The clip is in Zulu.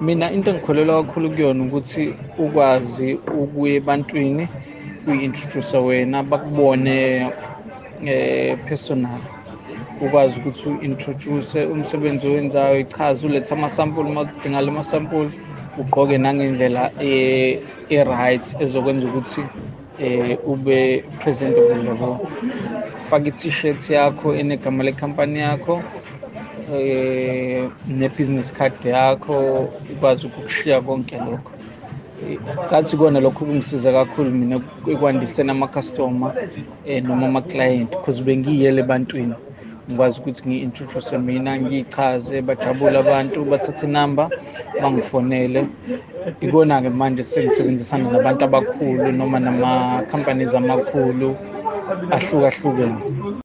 mina into engikholelwa kakhulu kuyona ukuthi ukwazi ukuya ebantwini uyi-introduce wena bakubone eh personal. Ukwazi ukuthi u-introduce umsebenzi owenzayo ichaze ulethe amasampuli uma kudinga la masampuli ugqoke nangendlela e-right ezokwenza ukuthi eh ube presentable. Yabo faka i-t-shirt yakho enegama lekhampani yakho eh ne-business card yakho ukwazi ukushiya konke lokho. Cathi kona lokho kungisiza kakhulu mina ekwandiseni ama-customer um noma ama-client because bengiyele ebantwini. Ngikwazi ukuthi ngiyi-introduce mina ngiyichaze bajabule abantu bathathe inamba bangifonele. Ikona-ke manje sengisebenzisana nabantu abakhulu noma nama-companies amakhulu ahlukahlukene.